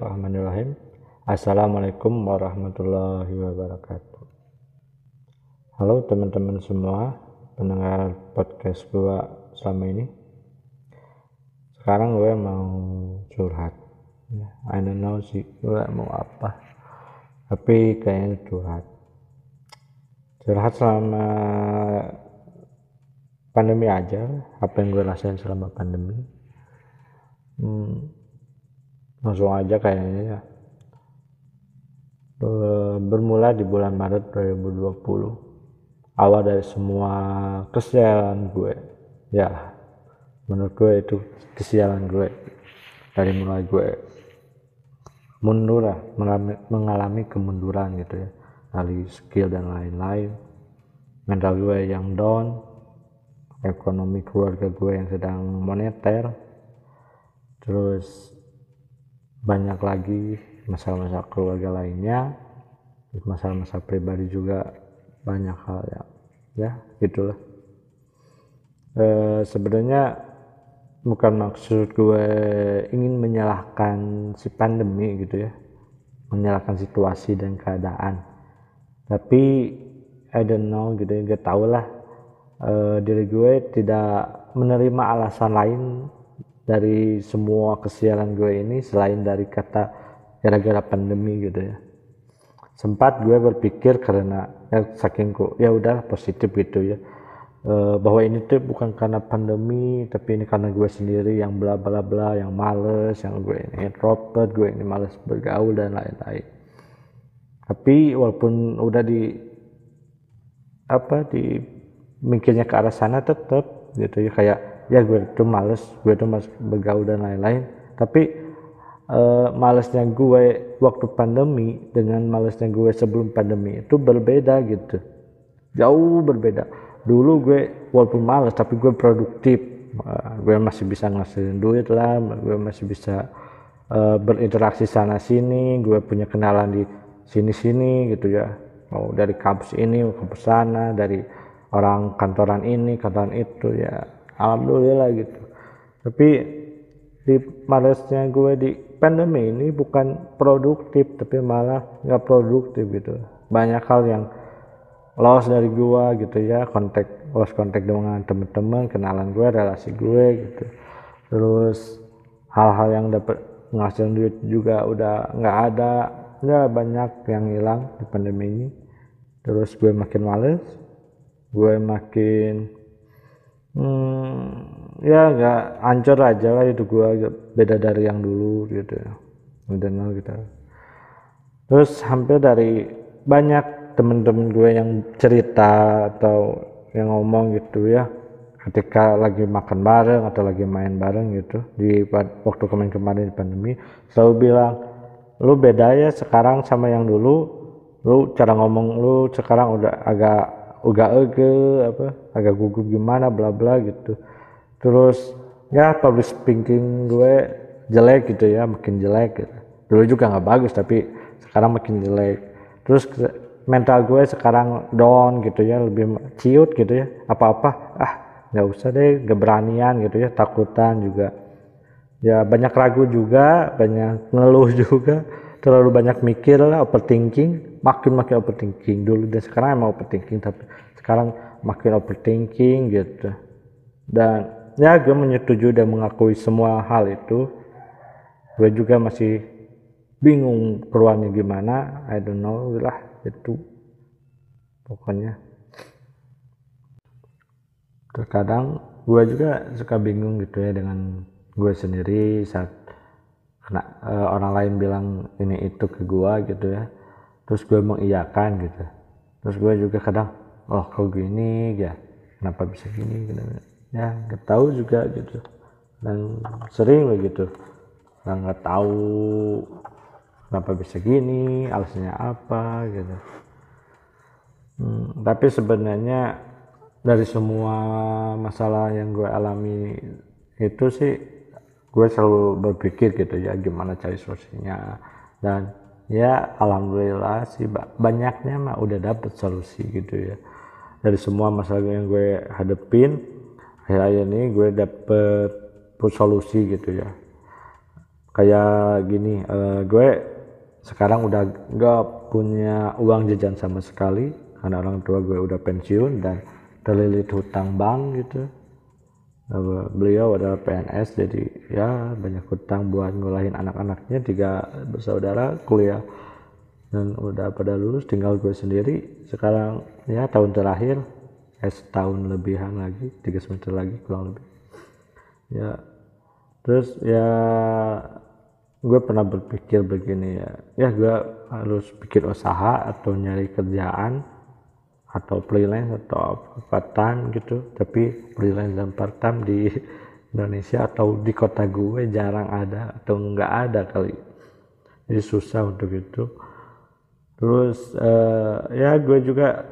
Bismillahirrahmanirrahim. Assalamualaikum warahmatullahi wabarakatuh. Halo teman-teman semua pendengar podcast gua selama ini. Sekarang gue mau curhat. Ya, I don't know sih gue mau apa. Tapi kayaknya curhat. Curhat selama pandemi aja. Apa yang gue rasain selama pandemi. Hmm, langsung aja kayaknya ya. Bermula di bulan Maret 2020 awal dari semua kesialan gue. Ya menurut gue itu kesialan gue. Dari mulai gue mundur lah mengalami, kemunduran gitu ya. Dari skill dan lain-lain. Mental gue yang down. Ekonomi keluarga gue yang sedang moneter. Terus banyak lagi masalah-masalah keluarga lainnya masalah-masalah pribadi juga banyak hal ya ya gitulah. E, sebenarnya bukan maksud gue ingin menyalahkan si pandemi gitu ya menyalahkan situasi dan keadaan. Tapi I don't know gitu ya gak tau lah. E, diri gue tidak menerima alasan lain dari semua kesialan gue ini selain dari kata gara-gara pandemi gitu ya. Sempat gue berpikir karena ya saking kok ya udah positif gitu ya. E, bahwa ini tuh bukan karena pandemi tapi ini karena gue sendiri yang bla bla bla yang males yang gue ini introvert gue ini males bergaul dan lain-lain. Tapi walaupun udah di apa di mikirnya ke arah sana tetap gitu ya kayak ya gue tuh males gue tuh males bergaul dan lain-lain. Tapi uh, malesnya gue waktu pandemi dengan malesnya gue sebelum pandemi itu berbeda gitu. Jauh berbeda. Dulu gue walaupun males tapi gue produktif. Uh, gue masih bisa ngasihin duit lah gue masih bisa uh, berinteraksi sana sini gue punya kenalan di sini sini gitu ya. Mau dari kampus ini ke sana dari orang kantoran ini kantoran itu ya alhamdulillah gitu. Tapi di malesnya gue di pandemi ini bukan produktif tapi malah nggak produktif gitu. Banyak hal yang loss dari gue gitu ya. Kontak lost kontak dengan teman-teman kenalan gue relasi gue gitu. Terus hal-hal yang dapat ngasilin duit juga udah nggak ada. Nggak banyak yang hilang di pandemi ini. Terus gue makin males. Gue makin hmm, ya nggak ancur aja lah itu gua beda dari yang dulu gitu. Ya udah nol gitu terus hampir dari banyak temen-temen gue yang cerita atau yang ngomong gitu ya ketika lagi makan bareng atau lagi main bareng gitu di waktu kemarin-kemarin di pandemi selalu bilang lu beda ya sekarang sama yang dulu lu cara ngomong lu sekarang udah agak uga ege apa agak gugup gimana bla bla gitu. Terus ya public speaking gue jelek gitu ya makin jelek gitu. dulu juga nggak bagus tapi sekarang makin jelek. Terus mental gue sekarang down gitu ya lebih ciut gitu ya. Apa-apa ah nggak usah deh keberanian gitu ya takutan juga. Ya banyak ragu juga banyak ngeluh juga. Terlalu banyak mikir lah overthinking makin makin overthinking. Dulu dan sekarang emang overthinking tapi sekarang makin overthinking gitu. Dan ya gue menyetujui dan mengakui semua hal itu. Gue juga masih bingung keluarnya gimana I don't know lah itu pokoknya. Terkadang gue juga suka bingung gitu ya dengan gue sendiri saat kena uh, orang lain bilang ini itu ke gua gitu ya terus gue mengiyakan gitu. Terus gue juga kadang oh kok gini ya? Kenapa bisa gini? Gitu. Ya nggak tahu juga gitu. Dan sering begitu. Dan nggak tahu kenapa bisa gini alasannya apa gitu. Hmm, tapi sebenarnya dari semua masalah yang gue alami itu sih gue selalu berpikir gitu ya gimana cari solusinya. Dan ya alhamdulillah sih banyaknya mah udah dapet solusi gitu ya. Dari semua masalah yang gue hadepin akhir-akhir ini gue dapet solusi gitu ya. Kayak gini uh, gue sekarang udah gak punya uang jajan sama sekali. Karena orang tua gue udah pensiun dan terlilit hutang bank gitu beliau adalah PNS jadi ya banyak hutang buat ngulahin anak-anaknya tiga bersaudara kuliah. Dan udah pada lulus tinggal gue sendiri. Sekarang ya tahun terakhir eh setahun lebihan lagi tiga semester lagi kurang lebih. Ya terus ya gue pernah berpikir begini ya. Ya gue harus bikin usaha atau nyari kerjaan atau freelance atau part time gitu. Tapi freelance dan part time di Indonesia atau di kota gue jarang ada atau nggak ada kali. Jadi susah untuk itu. Terus uh, ya gue juga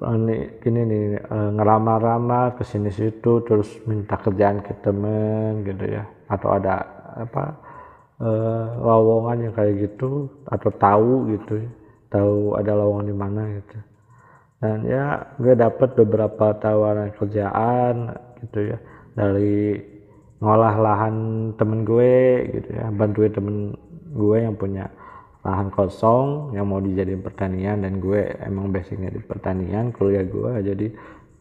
ini gini nih uh, ngeramar-ramar ke sini situ terus minta kerjaan ke temen gitu ya. Atau ada apa uh, lowongan yang kayak gitu atau tahu gitu ya. Tahu ada lowongan di mana gitu dan ya gue dapet beberapa tawaran kerjaan gitu ya. Dari ngolah lahan temen gue gitu ya bantuin temen gue yang punya lahan kosong yang mau dijadiin pertanian. Dan gue emang basicnya di pertanian kuliah gue. Jadi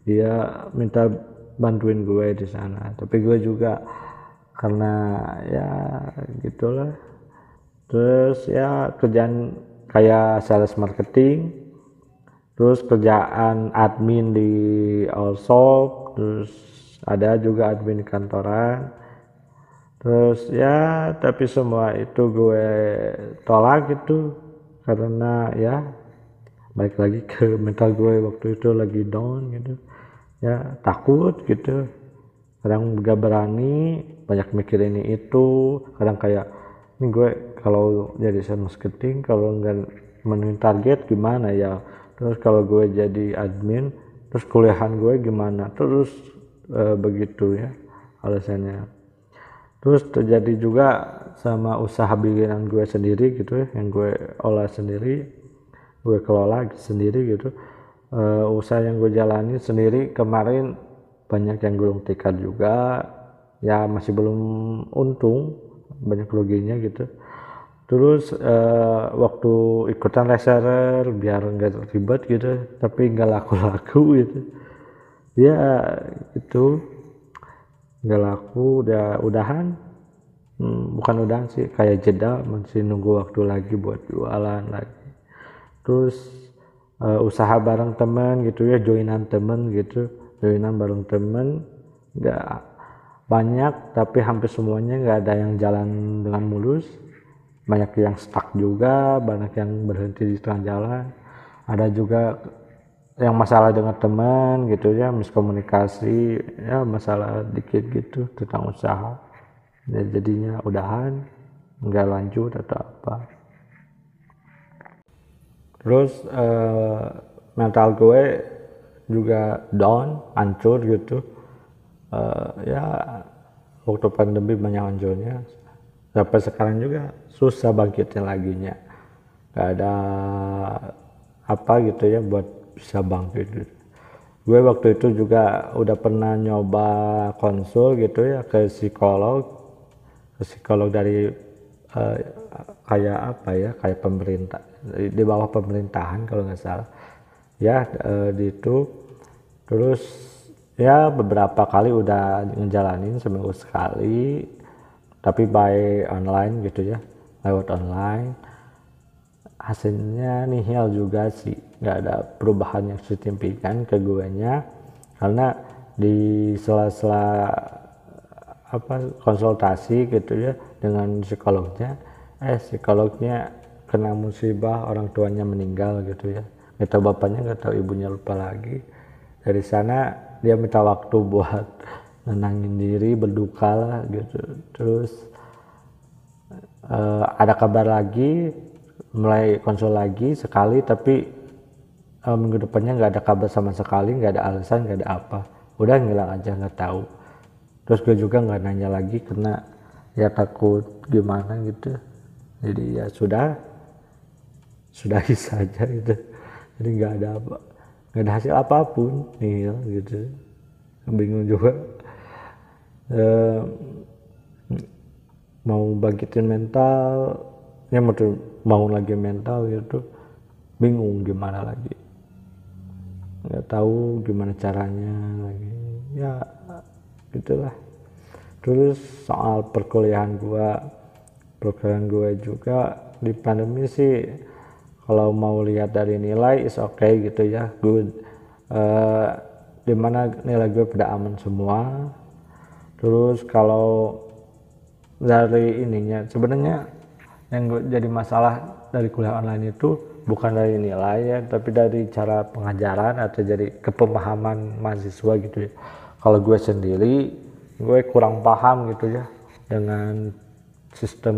dia minta bantuin gue di sana. Tapi gue juga karena ya gitulah. Terus ya kerjaan kayak sales marketing terus kerjaan admin di Allshop terus ada juga admin di kantoran. Terus ya tapi semua itu gue tolak gitu karena ya balik lagi ke mental gue waktu itu lagi down gitu. Ya takut gitu. Kadang gak berani banyak mikir ini itu. Kadang kayak ini gue kalau jadi sales marketing kalau nggak menuin target gimana ya terus kalau gue jadi admin terus kuliahan gue gimana? Terus e, begitu ya alasannya. Terus terjadi juga sama usaha bikinan gue sendiri gitu ya yang gue olah sendiri gue kelola sendiri gitu. E, usaha yang gue jalani sendiri kemarin banyak yang gulung tikar juga. Ya masih belum untung banyak ruginya gitu terus uh, waktu ikutan reseller biar nggak ribet gitu tapi nggak laku-laku gitu. Ya itu nggak laku udah udahan. Hmm, bukan udahan sih kayak jeda masih nunggu waktu lagi buat jualan lagi. Terus uh, usaha bareng temen gitu ya joinan temen gitu. Joinan bareng temen nggak banyak tapi hampir semuanya nggak ada yang jalan dengan mulus banyak yang stuck juga banyak yang berhenti di tengah jalan. Ada juga yang masalah dengan teman gitu ya miskomunikasi ya masalah dikit gitu tentang usaha. Ya, jadinya udahan nggak lanjut atau apa. Terus eh, mental gue juga down hancur gitu. Eh, ya waktu pandemi banyak hancurnya sampai sekarang juga susah bangkitnya laginya gak ada apa gitu ya buat bisa bangkit. Gitu. gue waktu itu juga udah pernah nyoba konsul gitu ya ke psikolog. Ke psikolog dari uh, kayak apa ya kayak pemerintah di bawah pemerintahan kalau nggak salah. Ya uh, di itu. Terus ya beberapa kali udah ngejalanin seminggu sekali tapi by online gitu ya lewat online. Hasilnya nihil juga sih nggak ada perubahan yang signifikan ke gue nya karena di sela-sela apa konsultasi gitu ya dengan psikolognya eh psikolognya kena musibah orang tuanya meninggal gitu ya. Nggak tahu bapaknya nggak tahu ibunya lupa lagi. Dari sana dia minta waktu buat nenangin diri berduka lah gitu. Terus uh, ada kabar lagi mulai konsul lagi sekali tapi uh, minggu depannya nggak ada kabar sama sekali nggak ada alasan nggak ada apa. Udah ngilang aja nggak tahu. Terus gue juga nggak nanya lagi karena ya takut gimana gitu. Jadi ya sudah sudah saja gitu. Jadi nggak ada apa nggak ada hasil apa pun nih gitu. Bingung juga mau bangkitin mental ya mau mau lagi mental gitu bingung gimana lagi. Nggak tahu gimana caranya lagi. Ya gitulah. Terus soal perkuliahan gua perkuliahan gua juga di pandemi sih kalau mau lihat dari nilai is okay gitu ya good. Uh, di mana nilai gue pada aman semua terus kalau dari ininya sebenarnya yang gue jadi masalah dari kuliah online itu bukan dari nilai ya tapi dari cara pengajaran atau jadi kepemahaman mahasiswa gitu ya. Kalau gue sendiri gue kurang paham gitu ya dengan sistem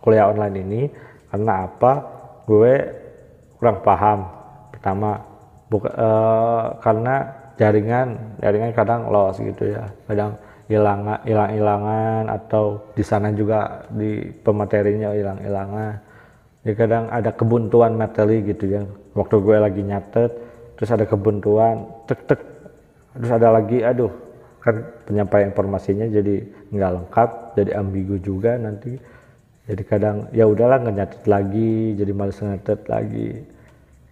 kuliah online ini. Karena apa? Gue kurang paham. Pertama buka, uh, karena jaringan jaringan kadang loss gitu ya. Kadang hilang hilang hilangan atau di sana juga di pematerinya hilang hilangan ya kadang ada kebuntuan materi gitu ya. Waktu gue lagi nyatet terus ada kebuntuan tek tek. Terus ada lagi aduh kan penyampaian informasinya jadi nggak lengkap jadi ambigu juga nanti. Jadi kadang ya udahlah nggak nyatet lagi jadi males nyatet lagi.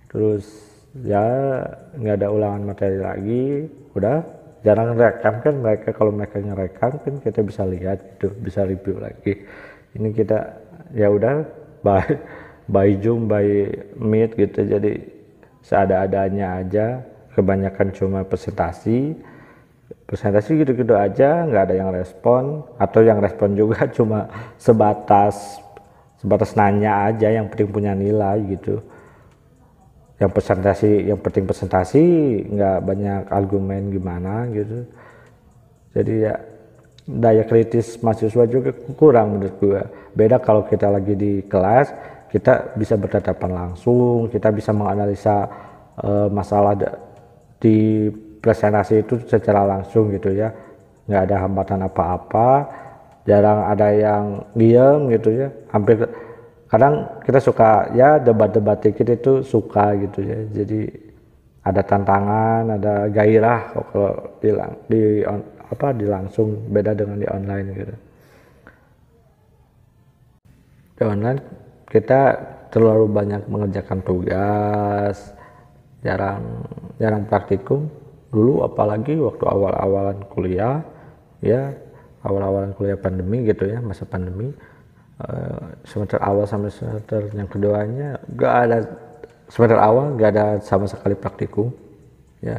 Terus ya nggak ada ulangan materi lagi udah. Jarang rekam kan mereka kalau mereka ngerekam kan kita bisa lihat gitu bisa review lagi. Ini kita ya udah by by zoom by meet gitu jadi seada-adanya aja. Kebanyakan cuma presentasi presentasi gitu-gitu aja nggak ada yang respon. Atau yang respon juga cuma sebatas sebatas nanya aja yang penting punya nilai gitu yang presentasi yang penting presentasi nggak banyak argumen gimana gitu. Jadi ya daya kritis mahasiswa juga kurang menurut gue beda kalau kita lagi di kelas kita bisa bertatapan langsung kita bisa menganalisa uh, masalah di presentasi itu secara langsung gitu ya. Nggak ada hambatan apa-apa jarang ada yang diem gitu ya. Hampir kadang kita suka ya debat-debat dikit itu suka gitu ya. Jadi ada tantangan ada gairah kalau di, di on, apa di langsung beda dengan di online gitu. Di online kita terlalu banyak mengerjakan tugas jarang jarang praktikum. Dulu apalagi waktu awal-awalan kuliah ya awal-awalan kuliah pandemi gitu ya masa pandemi Eh, semester awal sampai semester yang keduanya gak ada semester awal gak ada sama sekali praktikum ya.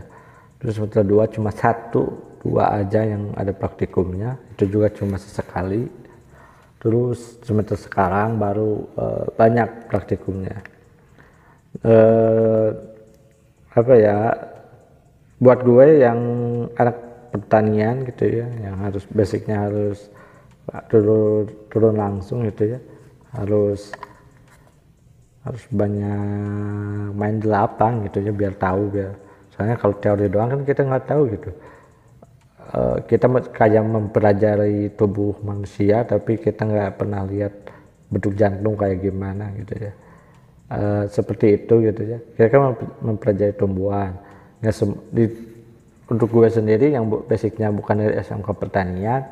Terus semester dua cuma satu dua aja yang ada praktikumnya itu juga cuma sesekali. Terus semester sekarang baru uh, banyak praktikumnya. Uh, apa ya buat gue yang anak pertanian gitu ya yang harus basicnya harus turun turun langsung gitu ya. Harus harus banyak main di lapang gitu ya biar tahu biar soalnya kalau teori doang kan kita nggak tahu gitu. Uh, kita kayak mempelajari tubuh manusia tapi kita nggak pernah lihat bentuk jantung kayak gimana gitu ya. Uh, seperti itu gitu ya. Kita kan mempelajari tumbuhan. Nggak di, untuk gue sendiri yang basicnya bukan dari SMK pertanian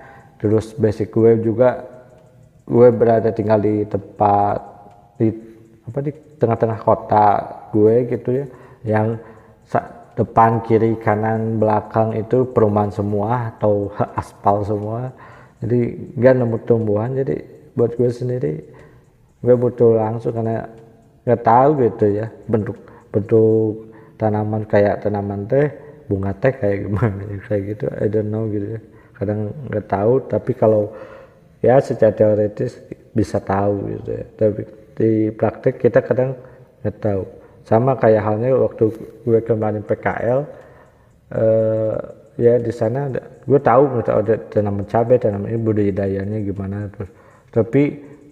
terus basic gue juga gue berada tinggal di tempat di apa di tengah-tengah kota gue gitu ya. Yang depan kiri kanan belakang itu perumahan semua atau aspal semua. Jadi gak nemu tumbuhan. Jadi buat gue sendiri gue butuh langsung karena nggak tahu gitu ya bentuk bentuk tanaman kayak tanaman teh bunga teh kayak gimana kayak gitu I don't know gitu ya kadang nggak tahu tapi kalau ya secara teoritis bisa tahu gitu ya. Tapi di praktek kita kadang nggak tahu. Sama kayak halnya waktu gue kemarin PKL eh, ya di sana gue tahu ada tanaman cabai tanaman ini budidayanya gimana terus. Tapi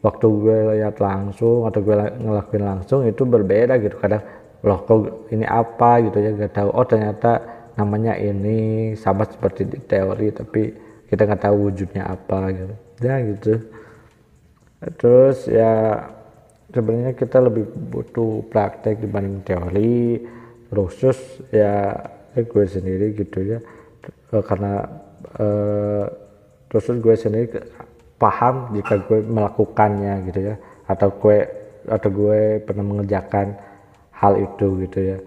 waktu gue lihat langsung atau gue ngelakuin langsung itu berbeda gitu. Kadang loh kok ini apa? gitu ya gak tahu. Oh ternyata namanya ini sama seperti di teori tapi kita nggak tahu wujudnya apa gitu. Ya gitu. Terus ya sebenarnya kita lebih butuh praktek dibanding teori. Khusus ya, ya gue sendiri gitu ya. E, karena eh, gue sendiri paham jika gue melakukannya gitu ya. Atau gue atau gue pernah mengerjakan hal itu gitu ya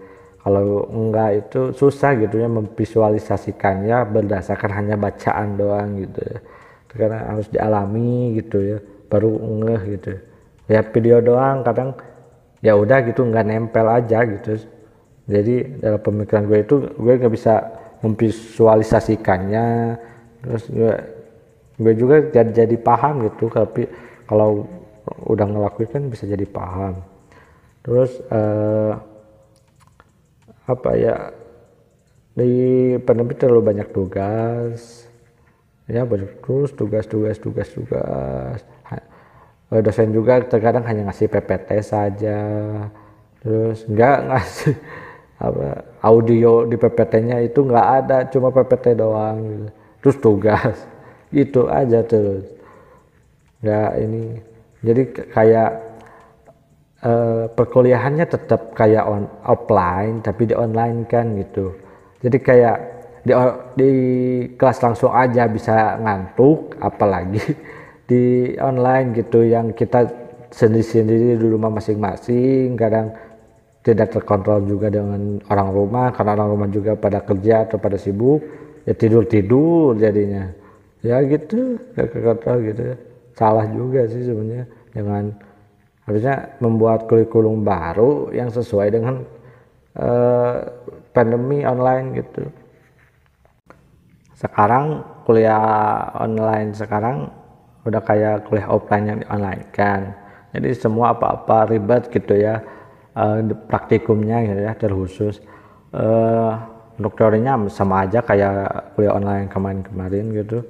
kalau enggak itu susah gitu ya memvisualisasikannya berdasarkan hanya bacaan doang gitu ya. Karena harus dialami gitu ya baru ngeh gitu. Ya video doang kadang ya udah gitu nggak nempel aja gitu. Jadi dalam pemikiran gue itu gue nggak bisa memvisualisasikannya. Terus gue gue juga jadi, jadi paham gitu tapi kalau udah ngelakuin kan bisa jadi paham. Terus eh, apa ya di pandemi terlalu banyak tugas. Ya banyak terus tugas tugas tugas tugas. Eh, dosen juga terkadang hanya ngasih PPT saja. Terus enggak ngasih apa audio di PPT-nya itu nggak ada cuma PPT doang. Terus tugas itu aja terus. Ya ini jadi kayak uh, perkuliahannya tetap kayak on offline tapi di online kan gitu. Jadi kayak di di kelas langsung aja bisa ngantuk apalagi di online gitu yang kita sendiri-sendiri di rumah masing-masing kadang tidak terkontrol juga dengan orang rumah karena orang rumah juga pada kerja atau pada sibuk ya tidur tidur jadinya. Ya gitu gak terkontrol gitu. Salah juga sih sebenarnya dengan harusnya membuat kurikulum baru yang sesuai dengan uh, pandemi online gitu. Sekarang kuliah online sekarang udah kayak kuliah offline yang online kan? Jadi semua apa-apa ribet gitu ya uh, praktikumnya gitu ya terkhusus uh, untuk teorinya sama aja kayak kuliah online kemarin-kemarin gitu.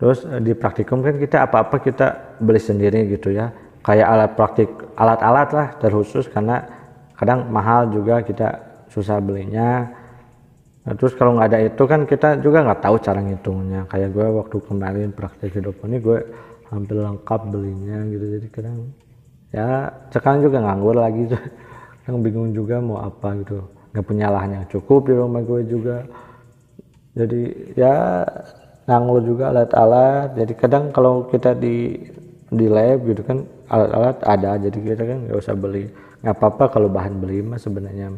Terus di praktikum kan kita apa-apa kita beli sendiri gitu ya kayak alat praktik alat-alat lah terkhusus karena kadang mahal juga kita susah belinya. Nah, terus kalau nggak ada itu kan kita juga nggak tahu cara ngitungnya. Kayak gue waktu kemarin praktik ini gue hampir lengkap belinya gitu. Jadi kadang ya sekarang juga nganggur lagi yang bingung juga mau apa gitu. Nggak punya lahan yang cukup di rumah gue juga. Jadi ya nganggur juga alat-alat. Jadi kadang kalau kita di di lab gitu kan alat-alat ada jadi kita kan nggak usah beli. Nggak apa-apa kalau bahan beli mah sebenarnya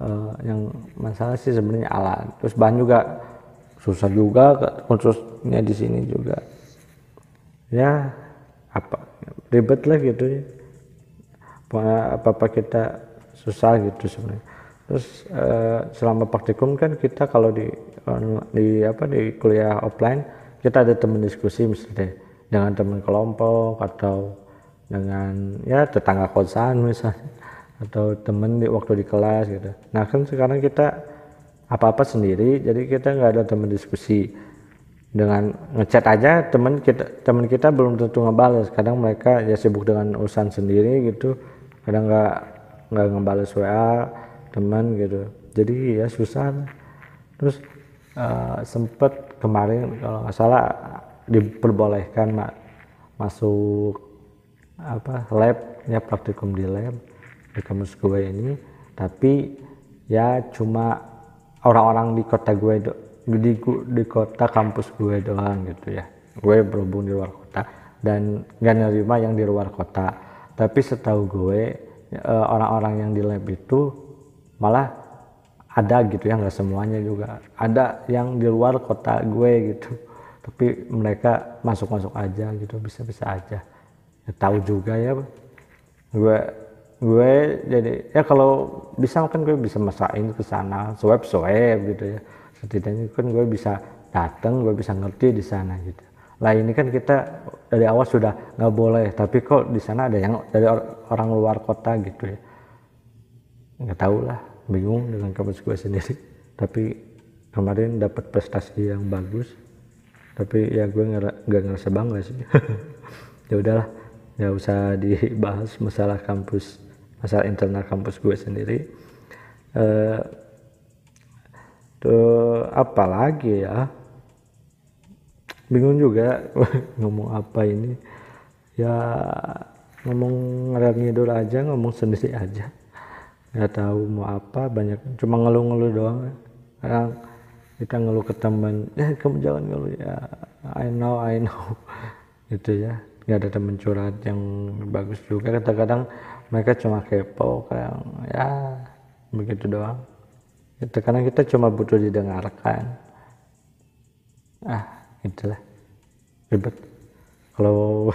uh, yang masalah sih sebenarnya alat. Terus bahan juga susah juga khususnya di sini juga. Ya apa ribet lah gitu ya. Apa apa kita susah gitu sebenarnya. Terus uh, selama praktikum kan kita kalau di di apa di kuliah offline kita ada teman diskusi misalnya dengan teman kelompok atau dengan ya tetangga kosan misalnya. Atau temen di waktu di kelas gitu. Nah kan sekarang kita apa-apa sendiri jadi kita nggak ada teman diskusi. Dengan ngechat aja teman kita teman kita belum tentu ngebales. Kadang mereka ya sibuk dengan urusan sendiri gitu. Kadang nggak nggak ngebales WA teman gitu. Jadi ya susah. Terus uh, sempet kemarin kalau nggak salah diperbolehkan mak masuk apa lab ya praktikum di lab di kampus gue ini. Tapi ya cuma orang-orang di kota gue di di kota kampus gue doang gitu ya. Gue berhubung di luar kota dan gak nerima yang di luar kota. Tapi setahu gue eh, orang-orang yang di lab itu malah ada gitu ya nggak semuanya juga. Ada yang di luar kota gue gitu. Tapi mereka masuk-masuk aja gitu bisa-bisa aja tahu juga ya. Gue gue jadi ya kalau bisa kan gue bisa masakin ke sana swab swab gitu ya. Setidaknya kan gue bisa datang gue bisa ngerti di sana gitu. Lah ini kan kita dari awal sudah nggak boleh tapi kok di sana ada yang dari orang luar kota gitu ya. Nggak tahu lah bingung dengan kampus gue sendiri. Tapi kemarin dapat prestasi yang bagus tapi ya gue nggak ngerasa bangga sih. Ya udahlah nggak usah dibahas masalah kampus masalah internal kampus gue sendiri. Uh, tuh apa lagi ya? Bingung juga ngomong apa ini. Ya ngomong ngidul aja ngomong sendiri aja. Nggak tahu mau apa banyak cuma ngeluh-ngeluh doang. Kadang kita ngeluh ke teman eh kamu jangan ngeluh ya. I know I know. Gitu ya nggak ada temen curhat yang bagus juga. Kadang-kadang mereka cuma kepo kayak ya begitu doang. Itu karena kita cuma butuh didengarkan. Ah itulah. Ribet. Kalau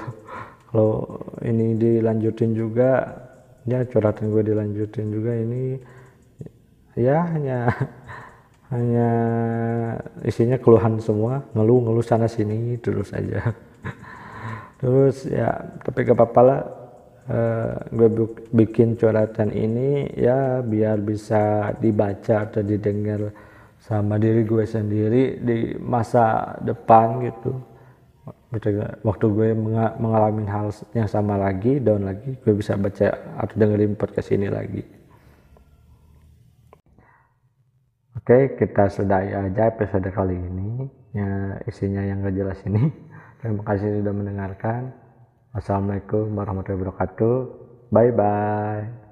kalau ini dilanjutin juga ya curhatan gue dilanjutin juga ini ya hanya hanya isinya keluhan semua. Ngeluh ngeluh sana sini terus aja terus ya tapi gak apa-apa lah. Uh, gue bikin curhatan ini ya biar bisa dibaca atau didengar sama diri gue sendiri di masa depan gitu. Waktu gue mengalami hal yang sama lagi down lagi gue bisa baca atau dengerin podcast ini lagi. Oke kita sudahi aja episode kali ini. Ya isinya yang gak jelas ini terima kasih sudah mendengarkan. Wassalamualaikum warahmatullahi wabarakatuh. Bye bye